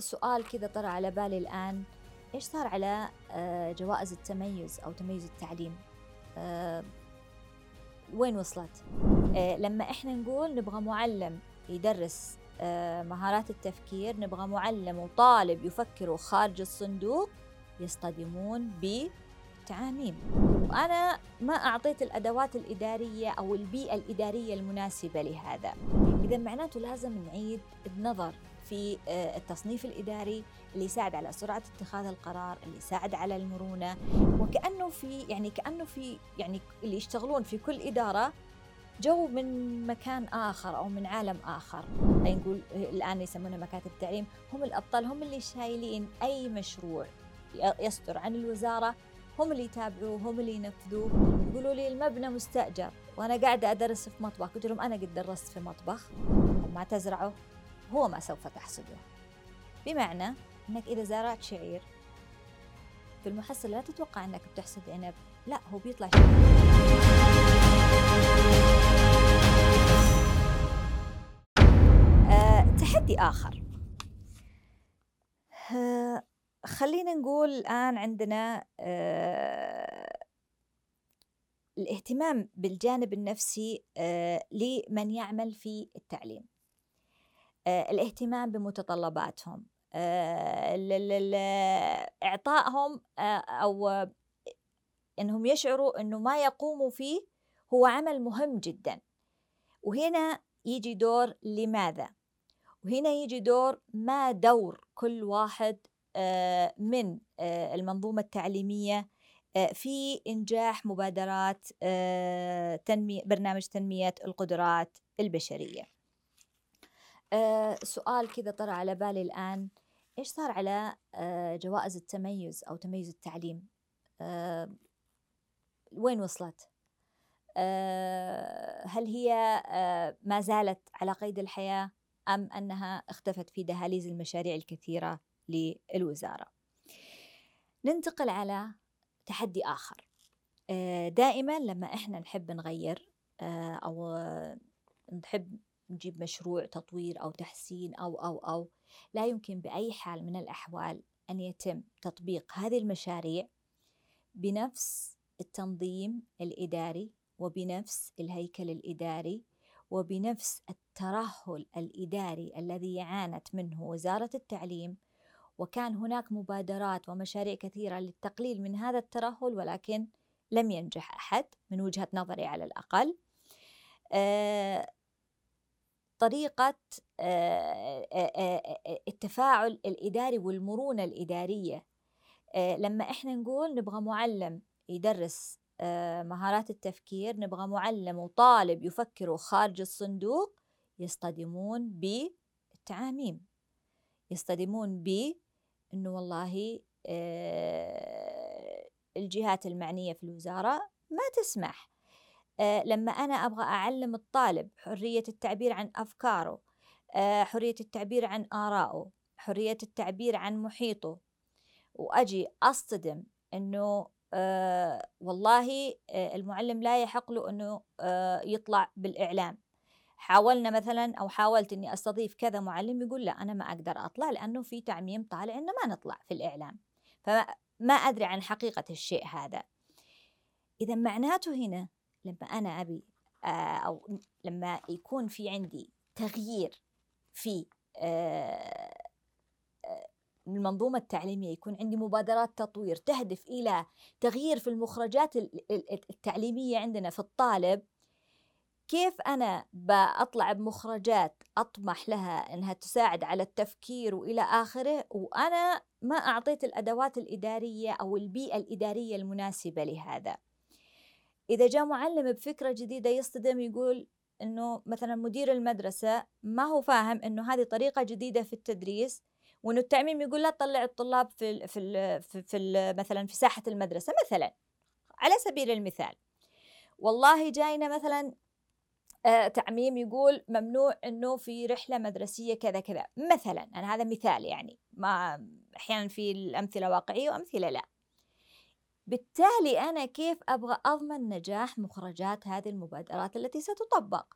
سؤال كذا طرأ على بالي الآن. إيش صار على آه، جوائز التميز أو تميز التعليم؟ آه، وين وصلت؟ آه، لما إحنا نقول نبغى معلم يدرس مهارات التفكير نبغى معلم وطالب يفكروا خارج الصندوق يصطدمون بتعاميم. وأنا ما أعطيت الأدوات الإدارية أو البيئة الإدارية المناسبة لهذا. إذا معناته لازم نعيد النظر. في آه، التصنيف الإداري اللي يساعد على سرعة اتخاذ القرار، اللي يساعد على المرونة، وكأنه في يعني كأنه في يعني اللي يشتغلون في كل إدارة جو من مكان آخر أو من عالم آخر، خلينا نقول آه، الآن يسمونه مكاتب التعليم، هم الأبطال هم اللي شايلين أي مشروع يصدر عن الوزارة. هم اللي يتابعوه هم اللي ينفذوه. يقولوا لي المبنى مستأجر وأنا قاعدة أدرس في مطبخ. قلت لهم أنا قد درست في مطبخ وما تزرعوا. هو ما سوف تحصده بمعنى أنك إذا زرعت شعير في المحصلة لا تتوقع أنك بتحصد عنب. لا هو بيطلع شعير. أه تحدي آخر. أه خلينا نقول الآن عندنا أه الاهتمام بالجانب النفسي لمن يعمل في التعليم. آه، الاهتمام بمتطلباتهم آه، إعطائهم آه، أو إنهم يشعروا إنه ما يقوموا فيه هو عمل مهم جدا. وهنا يجي دور لماذا؟ وهنا يجي دور ما دور كل واحد من المنظومة التعليمية في إنجاح مبادرات تنمية برنامج تنمية القدرات البشرية. آه سؤال كذا طرأ على بالي الآن. إيش صار على آه جوائز التميز أو تميز التعليم؟ آه وين وصلت؟ آه هل هي آه ما زالت على قيد الحياة أم أنها اختفت في دهاليز المشاريع الكثيرة للوزارة؟ ننتقل على تحدي آخر. آه دائما لما إحنا نحب نغير آه أو نحب نجيب مشروع تطوير أو تحسين أو أو أو. لا يمكن بأي حال من الأحوال أن يتم تطبيق هذه المشاريع بنفس التنظيم الإداري وبنفس الهيكل الإداري وبنفس الترهل الإداري الذي عانت منه وزارة التعليم. وكان هناك مبادرات ومشاريع كثيرة للتقليل من هذا الترهل ولكن لم ينجح أحد من وجهة نظري على الأقل. آه طريقة التفاعل الإداري والمرونة الإدارية. لما إحنا نقول نبغى معلم يدرس مهارات التفكير نبغى معلم وطالب يفكروا خارج الصندوق يصطدمون بالتعاميم. يصطدمون ب إنه والله الجهات المعنية في الوزارة ما تسمح. لما أنا أبغى أعلم الطالب حرية التعبير عن أفكاره آه، حرية التعبير عن آرائه حرية التعبير عن محيطه وأجي أصطدم أنه آه والله آه المعلم لا يحق له أنه آه يطلع بالإعلام. حاولنا مثلا أو حاولت أني أستضيف كذا معلم يقول لا أنا ما أقدر أطلع لأنه في تعميم طالع أنه ما نطلع في الإعلام. فما أدري عن حقيقة الشيء هذا. إذا معناته هنا لما أنا أبي آه، أو لما يكون في عندي تغيير في آه، آه، المنظومة التعليمية يكون عندي مبادرات تطوير تهدف إلى تغيير في المخرجات التعليمية عندنا في الطالب كيف أنا بأطلع بمخرجات أطمح لها أنها تساعد على التفكير وإلى آخره وأنا ما أعطيت الأدوات الإدارية أو البيئة الإدارية المناسبة لهذا؟ إذا جاء معلم بفكرة جديدة يصطدم يقول إنه مثلا مدير المدرسة ما هو فاهم إنه هذه طريقة جديدة في التدريس وإنه التعميم يقول لا تطلع الطلاب في ال في ال في, في ال مثلا في ساحة المدرسة مثلا على سبيل المثال. والله جاينا مثلا آه تعميم يقول ممنوع إنه في رحلة مدرسية كذا كذا. مثلا أنا هذا مثال يعني ما أحيانا في الأمثلة واقعية وأمثلة لا. بالتالي أنا كيف أبغى أضمن نجاح مخرجات هذه المبادرات التي ستطبق؟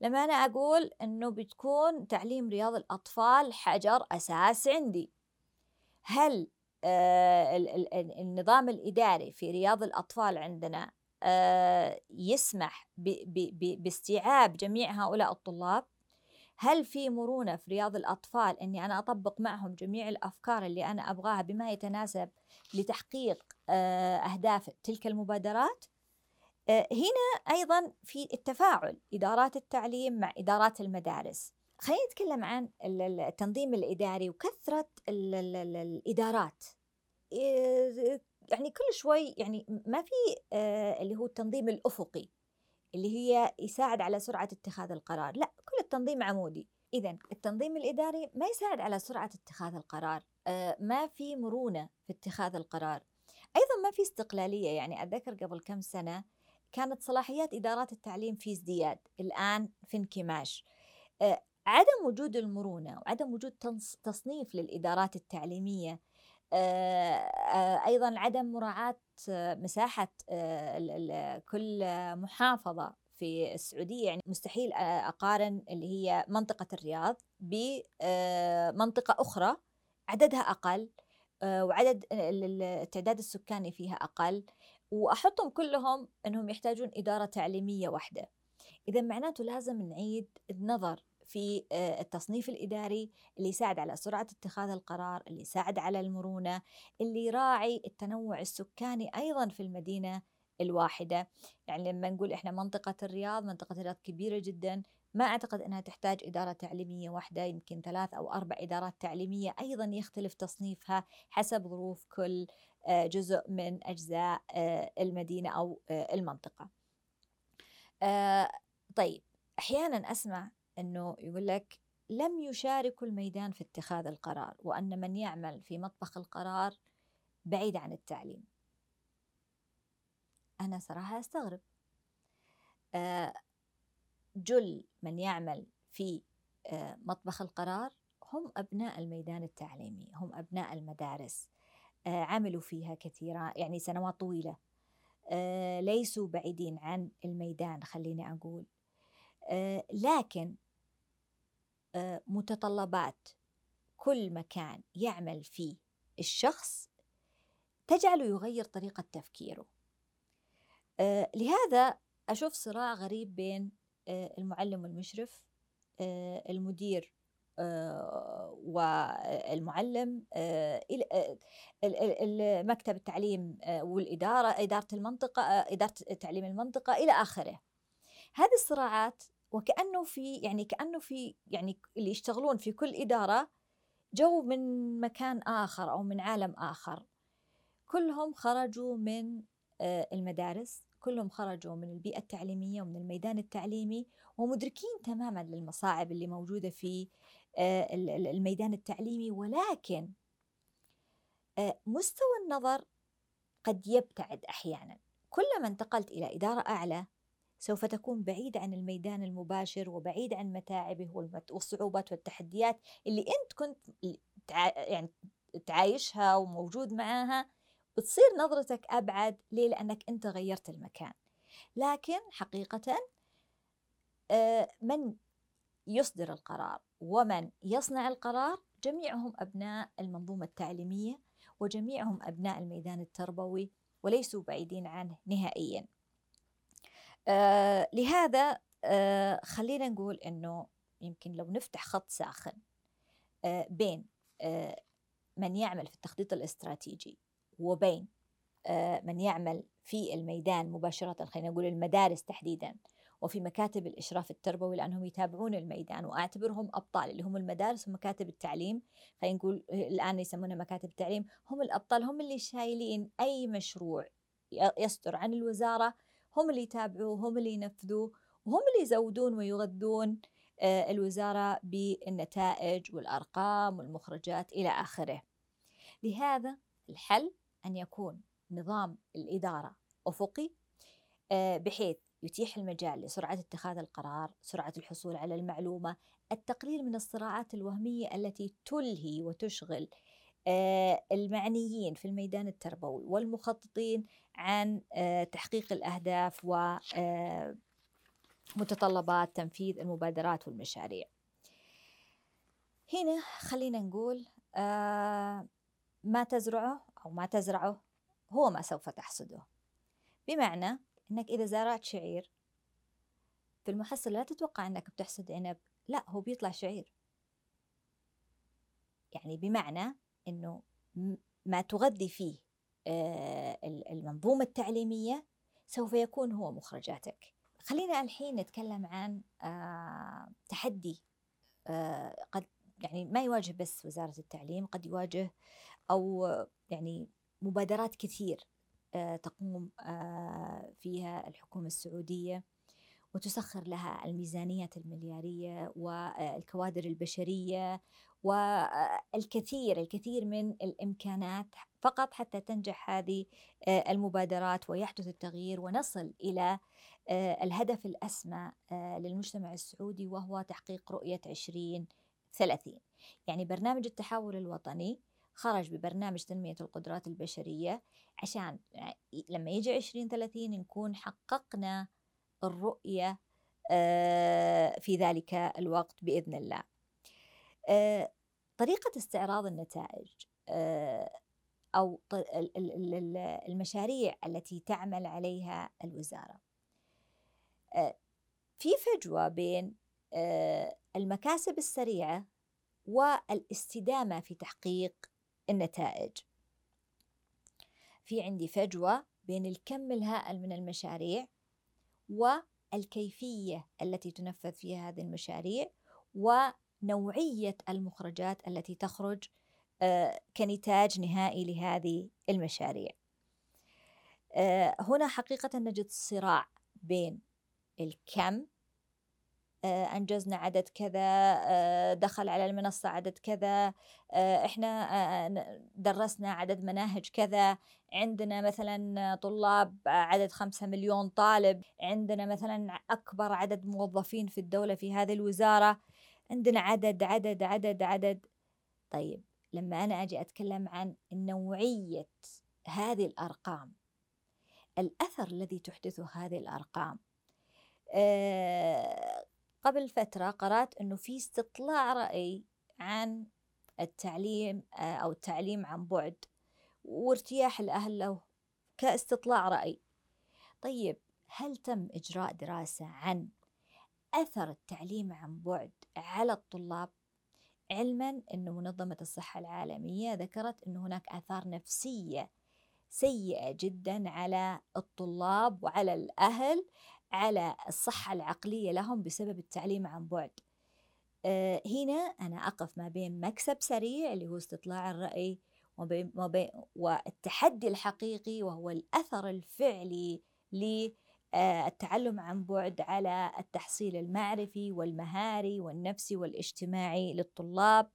لما أنا أقول أنه بتكون تعليم رياض الأطفال حجر أساس عندي. هل آه النظام الإداري في رياض الأطفال عندنا آه يسمح باستيعاب جميع هؤلاء الطلاب؟ هل في مرونة في رياض الأطفال أني أنا أطبق معهم جميع الأفكار اللي أنا أبغاها بما يتناسب لتحقيق آه، أهداف تلك المبادرات؟ آه، هنا أيضا في التفاعل إدارات التعليم مع إدارات المدارس. خلينا نتكلم عن التنظيم الإداري وكثرة الإدارات. يعني كل شوي يعني ما في آه، اللي هو التنظيم الأفقي. اللي هي يساعد على سرعة اتخاذ القرار. لا كل التنظيم عمودي. إذا التنظيم الإداري ما يساعد على سرعة اتخاذ القرار. آه، ما في مرونة في اتخاذ القرار. أيضا ما في استقلالية. يعني أتذكر قبل كم سنة كانت صلاحيات إدارات التعليم في ازدياد الآن في انكماش آه، عدم وجود المرونة وعدم وجود تصنيف للإدارات التعليمية آه، أيضا عدم مراعاة مساحة كل محافظة في السعودية يعني مستحيل أقارن اللي هي منطقة الرياض بمنطقة أخرى عددها أقل وعدد التعداد السكاني فيها أقل وأحطهم كلهم أنهم يحتاجون إدارة تعليمية واحدة. إذا معناته لازم نعيد النظر في التصنيف الإداري اللي يساعد على سرعة اتخاذ القرار اللي يساعد على المرونة اللي يراعي التنوع السكاني أيضا في المدينة الواحدة. يعني لما نقول إحنا منطقة الرياض منطقة الرياض كبيرة جدا ما أعتقد أنها تحتاج إدارة تعليمية واحدة يمكن ثلاث أو أربع إدارات تعليمية أيضا يختلف تصنيفها حسب ظروف كل جزء من أجزاء المدينة أو المنطقة. طيب أحيانا أسمع أنه يقول لك لم يشاركوا الميدان في اتخاذ القرار وأن من يعمل في مطبخ القرار بعيد عن التعليم. أنا صراحة أستغرب. جل من يعمل في مطبخ القرار هم أبناء الميدان التعليمي هم أبناء المدارس. عملوا فيها كثيرا يعني سنوات طويلة. ليسوا بعيدين عن الميدان خليني أقول. لكن متطلبات. كل مكان يعمل فيه الشخص تجعله يغير طريقة تفكيره. لهذا أشوف صراع غريب بين المعلم والمشرف المدير والمعلم مكتب التعليم والإدارة إدارة المنطقة إدارة تعليم المنطقة إلى آخره. هذه الصراعات وكأنه في يعني كأنه في يعني اللي يشتغلون في كل إدارة جو من مكان آخر أو من عالم آخر. كلهم خرجوا من المدارس كلهم خرجوا من البيئة التعليمية ومن الميدان التعليمي ومدركين تماما للمصاعب اللي موجودة في الميدان التعليمي. ولكن مستوى النظر قد يبتعد أحيانا. كلما انتقلت إلى إدارة أعلى سوف تكون بعيدة عن الميدان المباشر وبعيد عن متاعبه والصعوبات والتحديات اللي أنت كنت يعني تعايشها وموجود معاها. بتصير نظرتك أبعد ليه؟ لأنك أنت غيرت المكان. لكن حقيقة آه، من يصدر القرار ومن يصنع القرار؟ جميعهم أبناء المنظومة التعليمية وجميعهم أبناء الميدان التربوي وليسوا بعيدين عنه نهائيا. آه لهذا آه خلينا نقول أنه يمكن لو نفتح خط ساخن آه بين من يعمل في التخطيط الاستراتيجي وبين من يعمل في الميدان مباشرة خلينا نقول المدارس تحديدا وفي مكاتب الإشراف التربوي لأنهم يتابعون الميدان وأعتبرهم أبطال اللي هم المدارس ومكاتب التعليم خلينا نقول الآن يسمونها مكاتب التعليم هم الأبطال هم اللي شايلين أي مشروع يصدر عن الوزارة هم اللي يتابعوه هم اللي ينفذوه وهم اللي يزودون ويغذون آه، الوزارة بالنتائج والأرقام والمخرجات إلى آخره. لهذا الحل أن يكون نظام الإدارة أفقي آه، بحيث يتيح المجال لسرعة اتخاذ القرار، سرعة الحصول على المعلومة، التقليل من الصراعات الوهمية التي تلهي وتشغل المعنيين في الميدان التربوي والمخططين عن آه، تحقيق الأهداف و متطلبات تنفيذ المبادرات والمشاريع. هنا خلينا نقول آه ما تزرعه أو ما تزرعه هو ما سوف تحصده. بمعنى أنك إذا زرعت شعير في المحصلة لا تتوقع أنك بتحصد عنب لا هو بيطلع شعير. يعني بمعنى أنه ما تغذي فيه آه، المنظومة التعليمية سوف يكون هو مخرجاتك. خلينا الحين نتكلم عن آه، تحدي آه، قد يعني ما يواجه بس وزارة التعليم قد يواجه أو يعني مبادرات كثير تقوم فيها الحكومة السعودية وتسخر لها الميزانيات المليارية والكوادر البشرية والكثير الكثير من الإمكانات فقط حتى تنجح هذه آه، المبادرات ويحدث التغيير ونصل إلى آه، الهدف الأسمى آه، للمجتمع السعودي وهو تحقيق رؤية 2030 يعني برنامج التحول الوطني خرج ببرنامج تنمية القدرات البشرية عشان لما يجي 2030 نكون حققنا الرؤية في ذلك الوقت بإذن الله. طريقة استعراض النتائج آه، أو المشاريع التي تعمل عليها الوزارة. آه، في فجوة بين المكاسب السريعة والاستدامة في تحقيق النتائج. في عندي فجوة بين الكم الهائل من المشاريع والكيفية التي تنفذ فيها هذه المشاريع و نوعية المخرجات التي تخرج آه، كنتاج نهائي لهذه المشاريع. آه، هنا حقيقة نجد صراع بين الكم آه، أنجزنا عدد كذا دخل على المنصة عدد كذا إحنا درسنا عدد مناهج كذا عندنا مثلا طلاب عدد خمسة مليون طالب عندنا مثلا أكبر عدد موظفين في الدولة في هذه الوزارة عندنا عدد عدد عدد عدد. طيب لما أنا أجي أتكلم عن نوعية هذه الأرقام الأثر الذي تحدثه هذه الأرقام أه قبل فترة قرأت أنه في استطلاع رأي عن التعليم آه، أو التعليم عن بعد وارتياح الأهل له كاستطلاع رأي. طيب هل تم إجراء دراسة عن أثر التعليم عن بعد على الطلاب علما أن منظمة الصحة العالمية ذكرت أن هناك آثار نفسية سيئة جدا على الطلاب وعلى الأهل على الصحة العقلية لهم بسبب التعليم عن بعد. أه هنا أنا أقف ما بين مكسب سريع اللي هو استطلاع الرأي وبين والتحدي الحقيقي وهو الأثر الفعلي آه، التعلم عن بعد على التحصيل المعرفي والمهاري والنفسي والاجتماعي للطلاب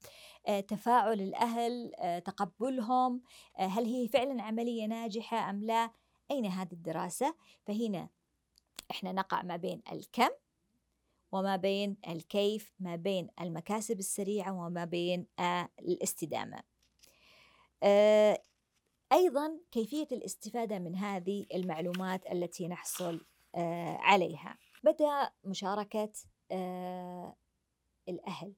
آه، تفاعل الأهل آه، تقبلهم هل هي فعلا عملية ناجحة أم لا؟ أين هذه الدراسة؟ فهنا إحنا نقع ما بين الكم وما بين الكيف ما بين المكاسب السريعة وما بين الاستدامة. أيضا كيفية الاستفادة من هذه المعلومات التي نحصل آه، عليها. بدأ مشاركة آه، الأهل.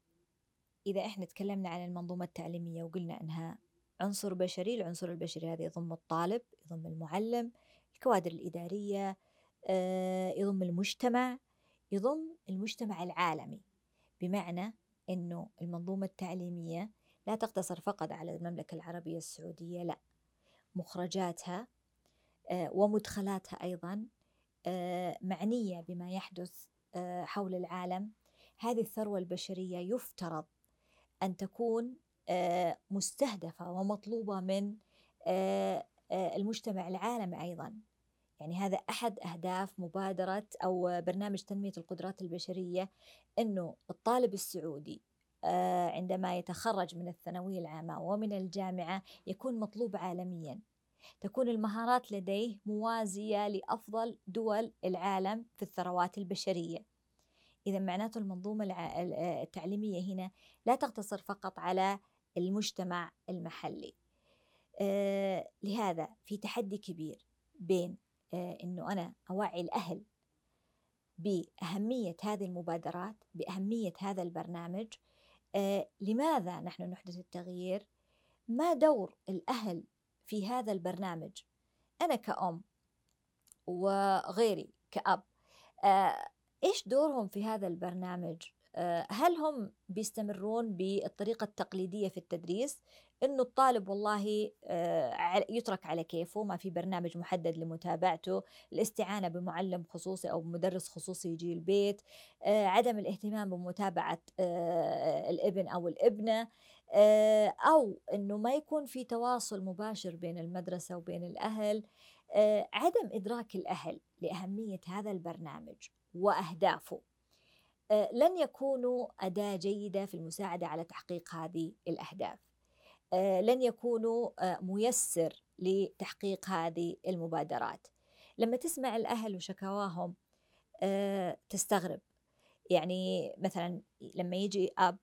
إذا إحنا تكلمنا عن المنظومة التعليمية وقلنا إنها عنصر بشري العنصر البشري هذا يضم الطالب يضم المعلم الكوادر الإدارية آه، يضم المجتمع يضم المجتمع العالمي. بمعنى إنه المنظومة التعليمية لا تقتصر فقط على المملكة العربية السعودية لا. مخرجاتها آه، ومدخلاتها أيضا آه، معنية بما يحدث آه، حول العالم. هذه الثروة البشرية يفترض أن تكون مستهدفة ومطلوبة من المجتمع العالمي أيضا. يعني هذا أحد أهداف مبادرة أو برنامج تنمية القدرات البشرية إنه الطالب السعودي عندما يتخرج من الثانوية العامة ومن الجامعة يكون مطلوب عالميا. تكون المهارات لديه موازية لأفضل دول العالم في الثروات البشرية. إذا معناته المنظومة التعليمية هنا لا تقتصر فقط على المجتمع المحلي. آه لهذا في تحدي كبير بين آه إنه أنا أوعي الأهل بأهمية هذه المبادرات بأهمية هذا البرنامج آه لماذا نحن نحدث التغيير؟ ما دور الأهل في هذا البرنامج؟ أنا كأم وغيري كأب آه إيش دورهم في هذا البرنامج؟ آه هل هم بيستمرون بالطريقة التقليدية في التدريس؟ إنه الطالب والله آه، يترك على كيفه ما في برنامج محدد لمتابعته الاستعانة بمعلم خصوصي أو مدرس خصوصي يجي البيت آه، عدم الاهتمام بمتابعة آه، الابن أو الابنة أو إنه ما يكون في تواصل مباشر بين المدرسة وبين الأهل عدم إدراك الأهل لأهمية هذا البرنامج وأهدافه. لن يكونوا أداة جيدة في المساعدة على تحقيق هذه الأهداف. لن يكونوا آه، ميسر لتحقيق هذه المبادرات. لما تسمع الأهل وشكواهم آه، تستغرب. يعني مثلا لما يجي أب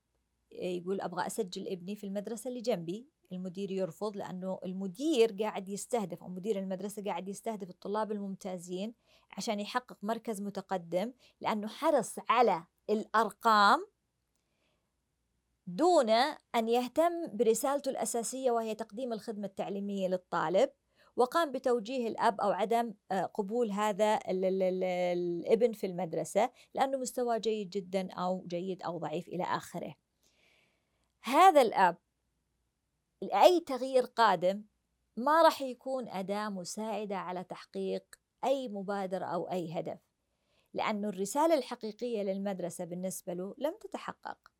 يقول أبغى أسجل ابني في المدرسة اللي جنبي المدير يرفض لأنه المدير قاعد يستهدف أو مدير المدرسة قاعد يستهدف الطلاب الممتازين عشان يحقق مركز متقدم لأنه حرص على الأرقام دون أن يهتم برسالته الأساسية وهي تقديم الخدمة التعليمية للطالب وقام بتوجيه الأب أو عدم آه، قبول هذا الابن في المدرسة لأنه مستوى جيد جدا أو جيد أو ضعيف إلى آخره. هذا الأب أي تغيير قادم ما راح يكون أداة مساعدة على تحقيق أي مبادرة أو أي هدف لأن الرسالة الحقيقية للمدرسة بالنسبة له لم تتحقق.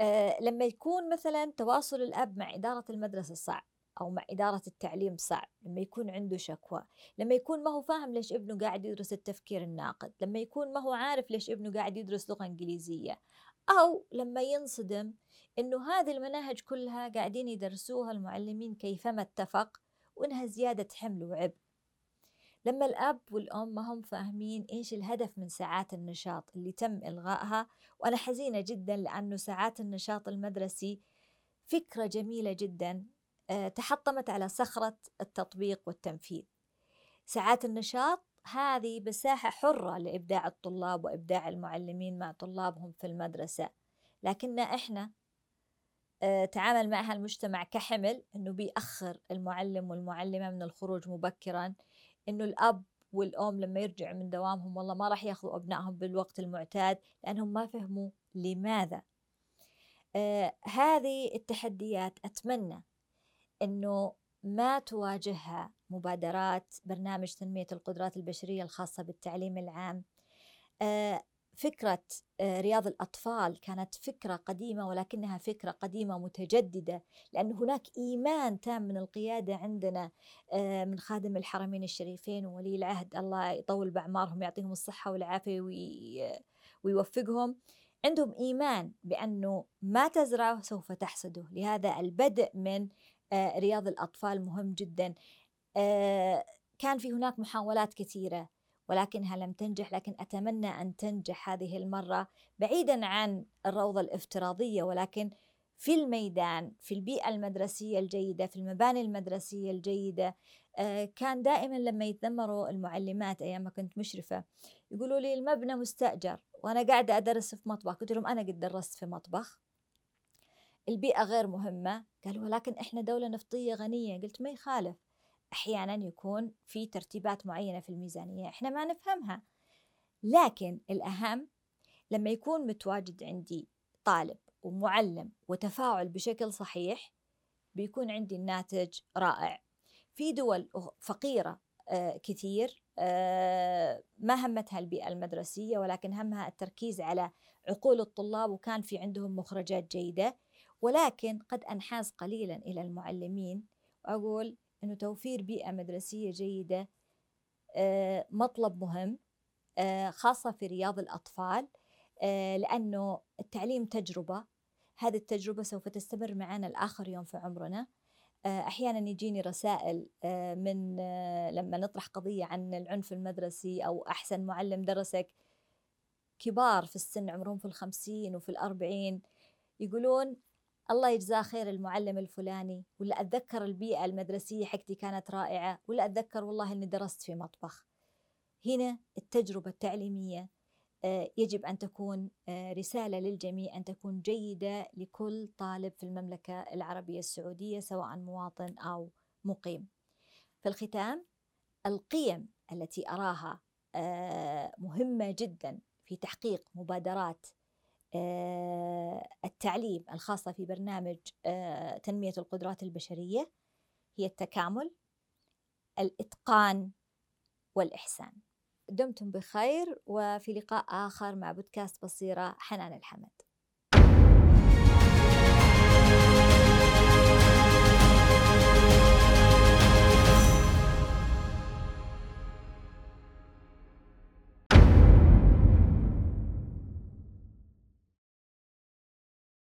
آه، لما يكون مثلا تواصل الأب مع إدارة المدرسة صعب أو مع إدارة التعليم صعب لما يكون عنده شكوى لما يكون ما هو فاهم ليش ابنه قاعد يدرس التفكير الناقد لما يكون ما هو عارف ليش ابنه قاعد يدرس لغة إنجليزية أو لما ينصدم إنه هذه المناهج كلها قاعدين يدرسوها المعلمين كيفما اتفق وإنها زيادة حمل وعبء. لما الأب والأم ما هم فاهمين إيش الهدف من ساعات النشاط اللي تم إلغائها وأنا حزينة جدا لأنه ساعات النشاط المدرسي فكرة جميلة جدا آه، تحطمت على صخرة التطبيق والتنفيذ. ساعات النشاط هذه مساحة حرة لإبداع الطلاب وإبداع المعلمين مع طلابهم في المدرسة. لكن إحنا آه، تعامل معها المجتمع كحمل أنه بيأخر المعلم والمعلمة من الخروج مبكرا. إنه الأب والأم لما يرجعوا من دوامهم والله ما راح ياخذوا أبنائهم بالوقت المعتاد لأنهم ما فهموا لماذا. آه هذه التحديات أتمنى إنه ما تواجهها مبادرات برنامج تنمية القدرات البشرية الخاصة بالتعليم العام. آه فكرة آه، رياض الأطفال كانت فكرة قديمة ولكنها فكرة قديمة متجددة لأن هناك إيمان تام من القيادة عندنا آه، من خادم الحرمين الشريفين وولي العهد. الله يطول بأعمارهم يعطيهم الصحة والعافية ويوفقهم. عندهم إيمان بأنه ما تزرعه سوف تحصده. لهذا البدء من آه، رياض الأطفال مهم جدا. كان في هناك محاولات كثيرة. ولكنها لم تنجح؟ لكن أتمنى أن تنجح هذه المرة بعيدا عن الروضة الافتراضية ولكن في الميدان في البيئة المدرسية الجيدة في المباني المدرسية الجيدة آه، كان دائما لما يتذمروا المعلمات أيام ما كنت مشرفة يقولوا لي المبنى مستأجر وأنا قاعدة أدرس في مطبخ. قلت لهم أنا قد درست في مطبخ. البيئة غير مهمة. قالوا ولكن إحنا دولة نفطية غنية. قلت ما يخالف. أحيانا يكون في ترتيبات معينة في الميزانية إحنا ما نفهمها. لكن الأهم لما يكون متواجد عندي طالب ومعلم وتفاعل بشكل صحيح بيكون عندي الناتج رائع. في دول فقيرة آه، كثير آه، ما همتها البيئة المدرسية ولكن همها التركيز على عقول الطلاب وكان في عندهم مخرجات جيدة. ولكن قد أنحاز قليلا إلى المعلمين. وأقول أنه توفير بيئة مدرسية جيدة آه، مطلب مهم آه، خاصة في رياض الأطفال آه، لأنه التعليم تجربة. هذه التجربة سوف تستمر معنا الآخر يوم في عمرنا. أحيانا يجيني رسائل من لما نطرح قضية عن العنف المدرسي أو أحسن معلم درسك كبار في السن عمرهم في الخمسين وفي الأربعين يقولون الله يجزاه خير المعلم الفلاني ولا أتذكر البيئة المدرسية حقتي كانت رائعة ولا أتذكر والله أني درست في مطبخ هنا التجربة التعليمية آه، يجب أن تكون آه، رسالة للجميع أن تكون جيدة لكل طالب في المملكة العربية السعودية سواء مواطن أو مقيم. في الختام القيم التي أراها آه، مهمة جدا في تحقيق مبادرات التعليم الخاصة في برنامج تنمية القدرات البشرية هي التكامل، الإتقان والإحسان. دمتم بخير وفي لقاء آخر مع بودكاست بصيرة حنان الحمد